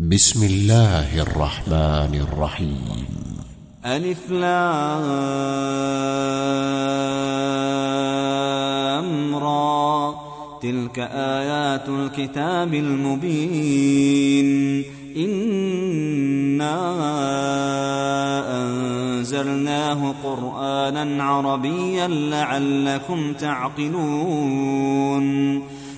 بسم الله الرحمن الرحيم. ألف لام را. تلك آيات الكتاب المبين. إنا أنزلناه قرآنا عربيا لعلكم تعقلون.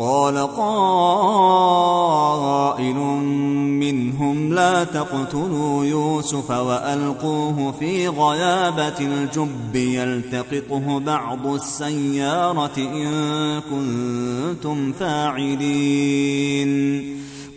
قال قائل منهم لا تقتلوا يوسف وألقوه في غيابة الجب يلتقطه بعض السيارة إن كنتم فاعلين.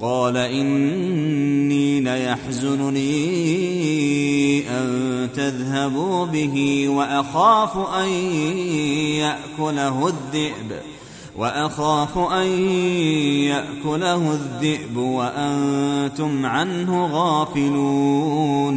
قال إني ليحزنني أن تذهبوا به وأخاف أن يأكله الذئب وأخاف أن يأكله الذئب وأنتم عنه غافلون.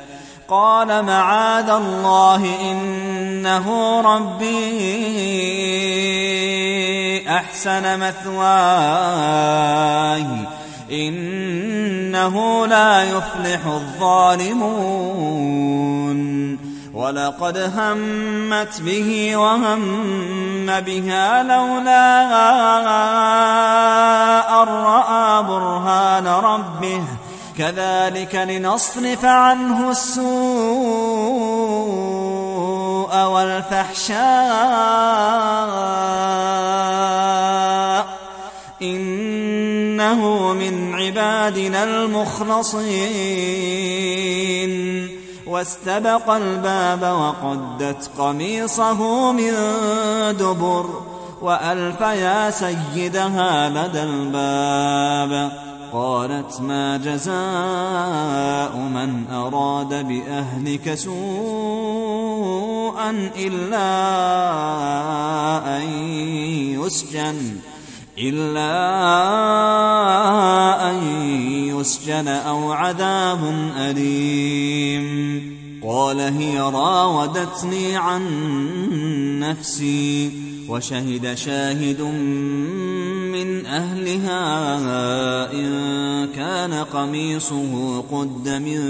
قال معاذ الله إنه ربي أحسن مثواي إنه لا يفلح الظالمون ولقد همت به وهم بها لولا أن رأى برهان ربه كذلك لنصرف عنه السوء والفحشاء إنه من عبادنا المخلصين. واستبق الباب وقدت قميصه من دبر وألف يا سيدها لدى الباب. قالت ما جزاء من أراد بأهلك سوءا إلا أن يسجن إلا أن يسجن أو عذاب أليم. قال هي راودتني عن نفسي. وشهد شاهد من أهلها إن كان قميصه قد من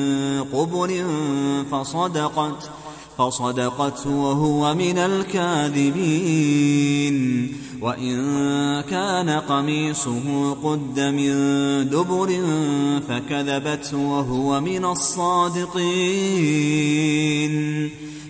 قبل فصدقت فصدقت وهو من الكاذبين. وإن كان قميصه قد من دبر فكذبت وهو من الصادقين.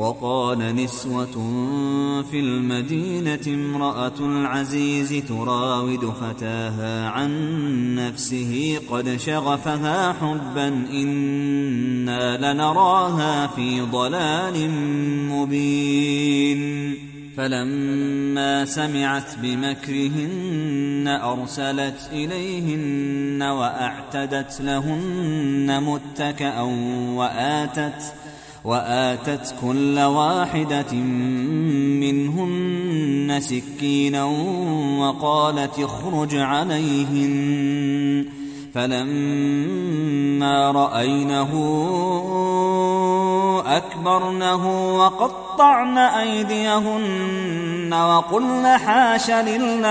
وقال نسوة في المدينة امرأة العزيز تراود فتاها عن نفسه قد شغفها حبا إنا لنراها في ضلال مبين. فلما سمعت بمكرهن أرسلت إليهن وأعتدت لهن متكأ وآتت وآتت كل واحدة منهن سكينا وقالت اخرج عليهن. فلما رأينه أكبرنه وقطعن أيديهن وقلن حاش لله.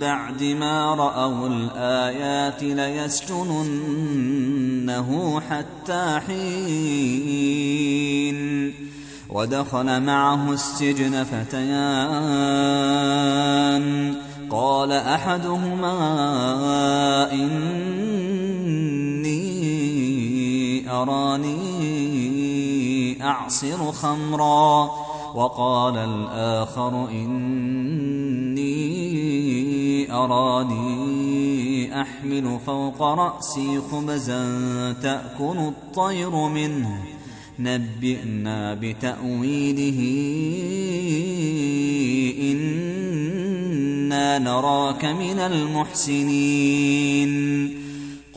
بعد ما رأوا الآيات ليسجننه حتى حين ودخل معه السجن فتيان. قال أحدهما إني أراني أعصر خمرا. وقال الآخر إني أراني أحمل فوق رأسي خبزا تأكل الطير منه. نبئنا بتأويله. إنا نراك من المحسنين.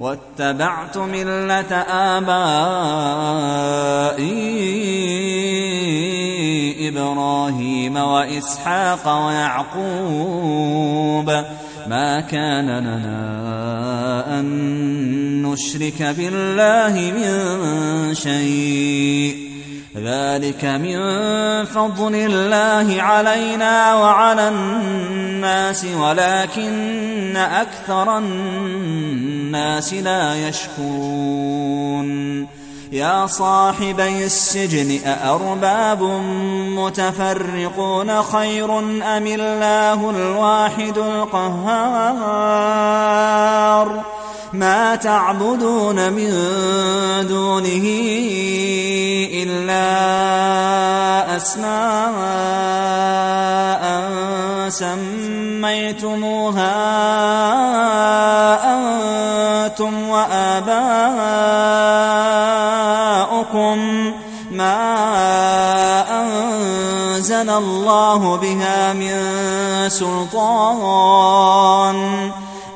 واتبعت ملة آبائي إبراهيم وإسحاق ويعقوب. ما كان لنا أن نشرك بالله من شيء. ذلك من فضل الله علينا وعلى الناس ولكن أكثر الناس لا يشكرون. يا صاحبي السجن أأرباب متفرقون خير أم الله الواحد القهار؟ ما تعبدون من دونه إلا أسماء سميتموها أنتم وآباؤكم ما أنزل الله بها من سلطان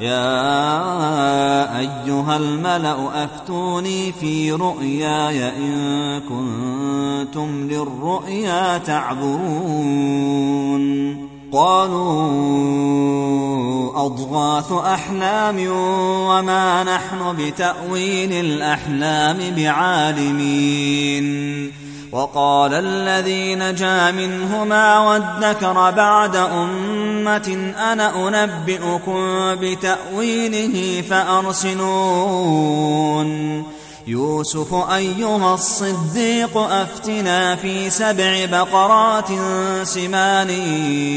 يا أيها الملأ أفتوني في رؤياي إن كنتم للرؤيا تعبرون. قالوا أضغاث أحلام وما نحن بتأويل الأحلام بعالمين. وقال الذي نجا منهما وادكر بعد أمة أنا أنبئكم بتأويله فأرسلون. يوسف أيها الصديق أفتنا في سبع بقرات سمان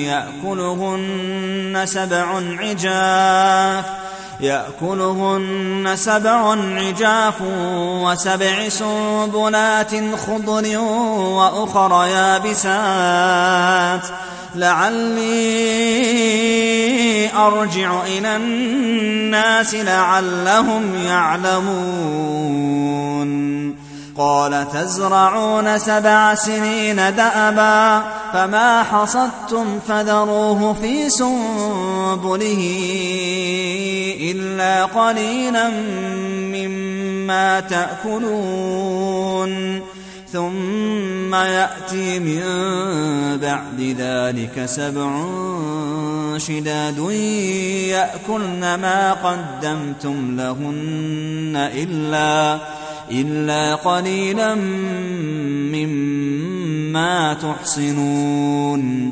يأكلهن سبع عجاف. يأكلهن سبع عجاف وسبع سنبلات خضر وأخر يابسات. لعلي أرجع إلى الناس لعلهم يعلمون. قال تزرعون سبع سنين دأبا فما حصدتم فذروه في سنبله إلا قليلا مما تأكلون ثم يأتي من بعد ذلك سبع شداد يأكلن ما قدمتم لهن إلا إلا قليلا مما تحصنون.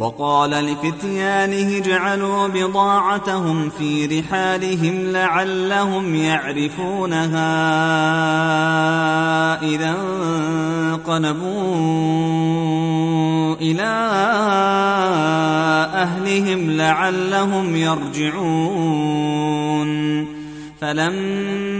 وقال لفتيانه اجعلوا بضاعتهم في رحالهم لعلهم يعرفونها إذا انقلبوا إلى أهلهم لعلهم يرجعون. فلما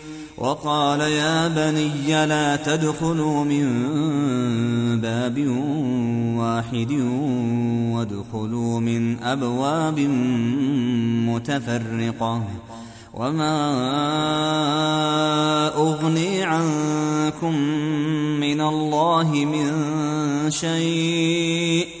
وقال يا بني لا تدخلوا من باب واحد وادخلوا من أبواب متفرقة وما أغني عنكم من الله من شيء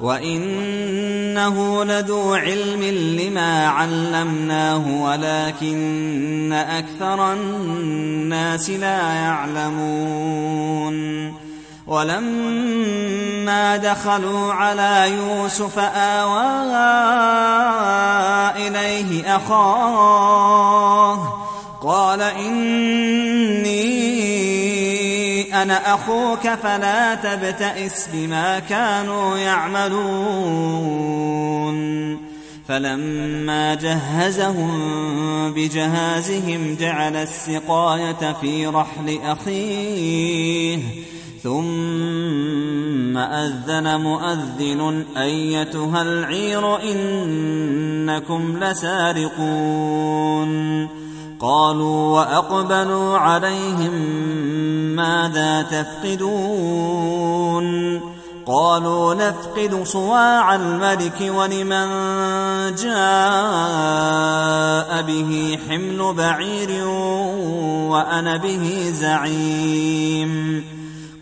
وانه لذو علم لما علمناه ولكن أكثر الناس لا يعلمون ولما دخلوا على يوسف اوى اليه اخاه قال اني أنا أخوك فلا تبتئس بما كانوا يعملون فلما جهزهم بجهازهم جعل السقاية في رحل أخيه ثم أذن مؤذن أيتها العير إنكم لسارقون قالوا وأقبلوا عليهم ماذا تفقدون قالوا نفقد صواع الملك ولمن جاء به حمل بعير وأنا به زعيم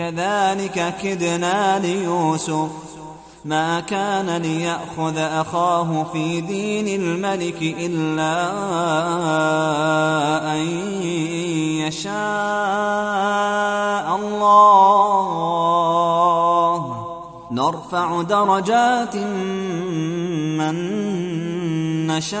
كذلك كدنا ليوسف. ما كان ليأخذ أخاه في دين الملك إلا أن يشاء الله. نرفع درجات من نشاء.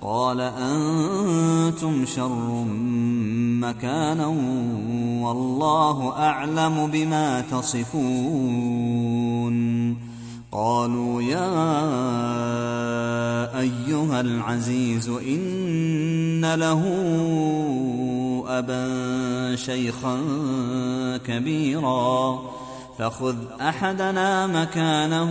قال أنتم شر مكانا والله أعلم بما تصفون. قالوا يا أيها العزيز إن له أبا شيخا كبيرا فخذ أحدنا مكانه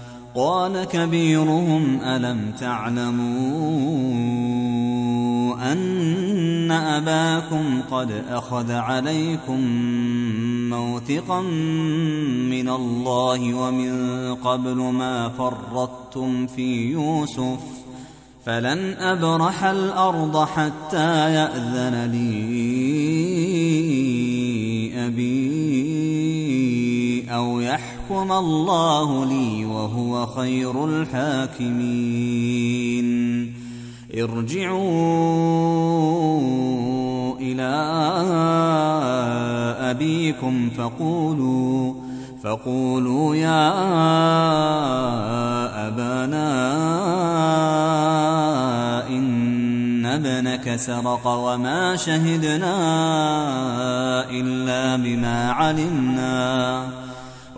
قال كبيرهم ألم تعلموا أن أباكم قد أخذ عليكم موثقا من الله ومن قبل ما فرطتم في يوسف؟ فلن أبرح الأرض حتى يأذن لي أبي. أو يحكم الله لي وهو خير الحاكمين ارجعوا إلى أبيكم فقولوا فقولوا يا أبانا إن ابنك سرق وما شهدنا إلا بما علمنا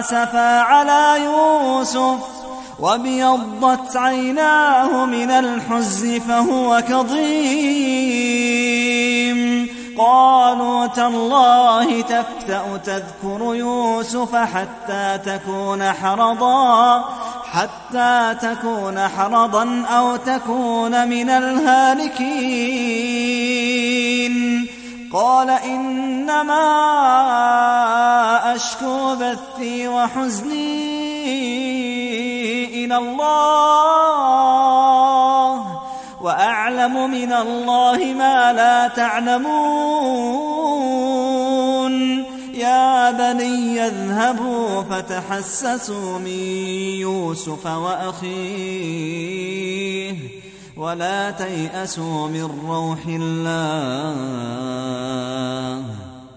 أسفا على يوسف وابيضت عيناه من الحزن فهو كظيم قالوا تالله تفتأ تذكر يوسف حتى تكون حرضا حتى تكون حرضا أو تكون من الهالكين قال إنما أشكو بثي وحزني إلى الله وأعلم من الله ما لا تعلمون. يا بني اذهبوا فتحسسوا من يوسف وأخيه. ولا تيأسوا من روح الله.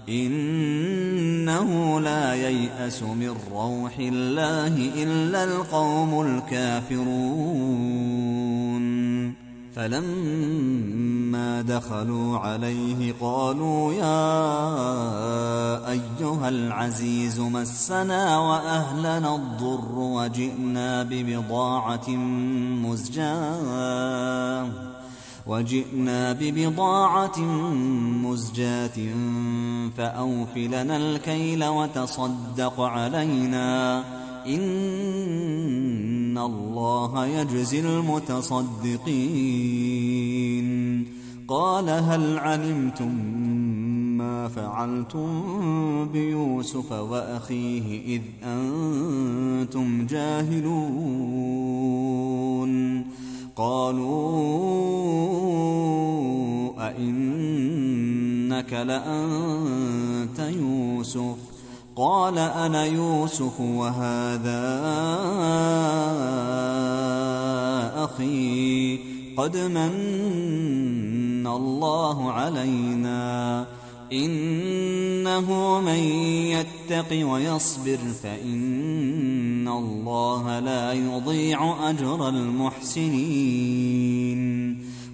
إنه لا ييأس من روح الله إلا القوم الكافرون. فلما دخلوا عليه قالوا يا أيها العزيز مسنا وأهلنا الضر وجئنا ببضاعة مزجاة وجئنا ببضاعة مزجاة فأوف لنا الكيل وتصدق علينا إن الله يجزي المتصدقين. قال هل علمتم ما فعلتم بيوسف وأخيه إذ أنتم جاهلون؟ قالوا أئنك لأنت يوسف؟ قال أنا يوسف وهذا أخي قد من الله علينا إنه من يتق ويصبر فإن الله لا يضيع أجر المحسنين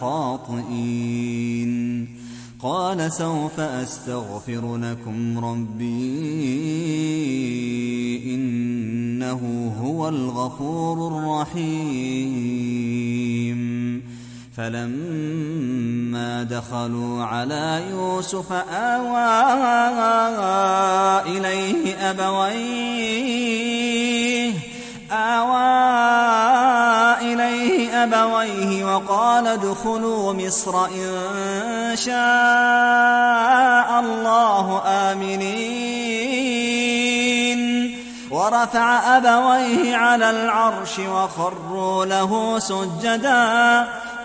خاطئين. قال سوف أستغفر لكم ربي. إنه هو الغفور الرحيم. فلما دخلوا على يوسف آوى إليه أبويه. آوى إليه أبويه وقال ادخلوا مصر إن شاء الله آمنين. ورفع أبويه على العرش وخروا له سجدا.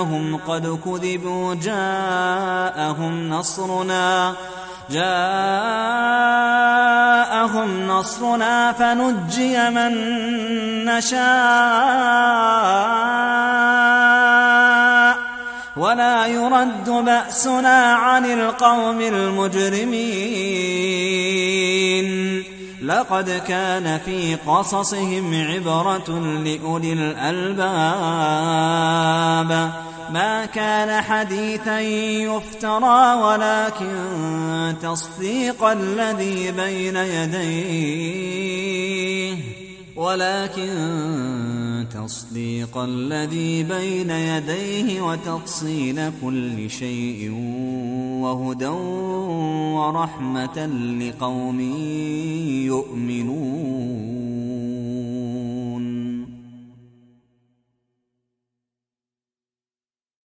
أنهم قد كذبوا جاءهم نصرنا جاءهم نصرنا فنجي من نشاء. ولا يرد بأسنا عن القوم المجرمين. لقد كان في قصصهم عبرة لأولي الألباب. ما كان حديثا يفترى ولكن تصديق الذي بين يديه. ولكن تصديق الذي بين يديه وتفصيل كل شيء وهدى ورحمة لقوم يؤمنون.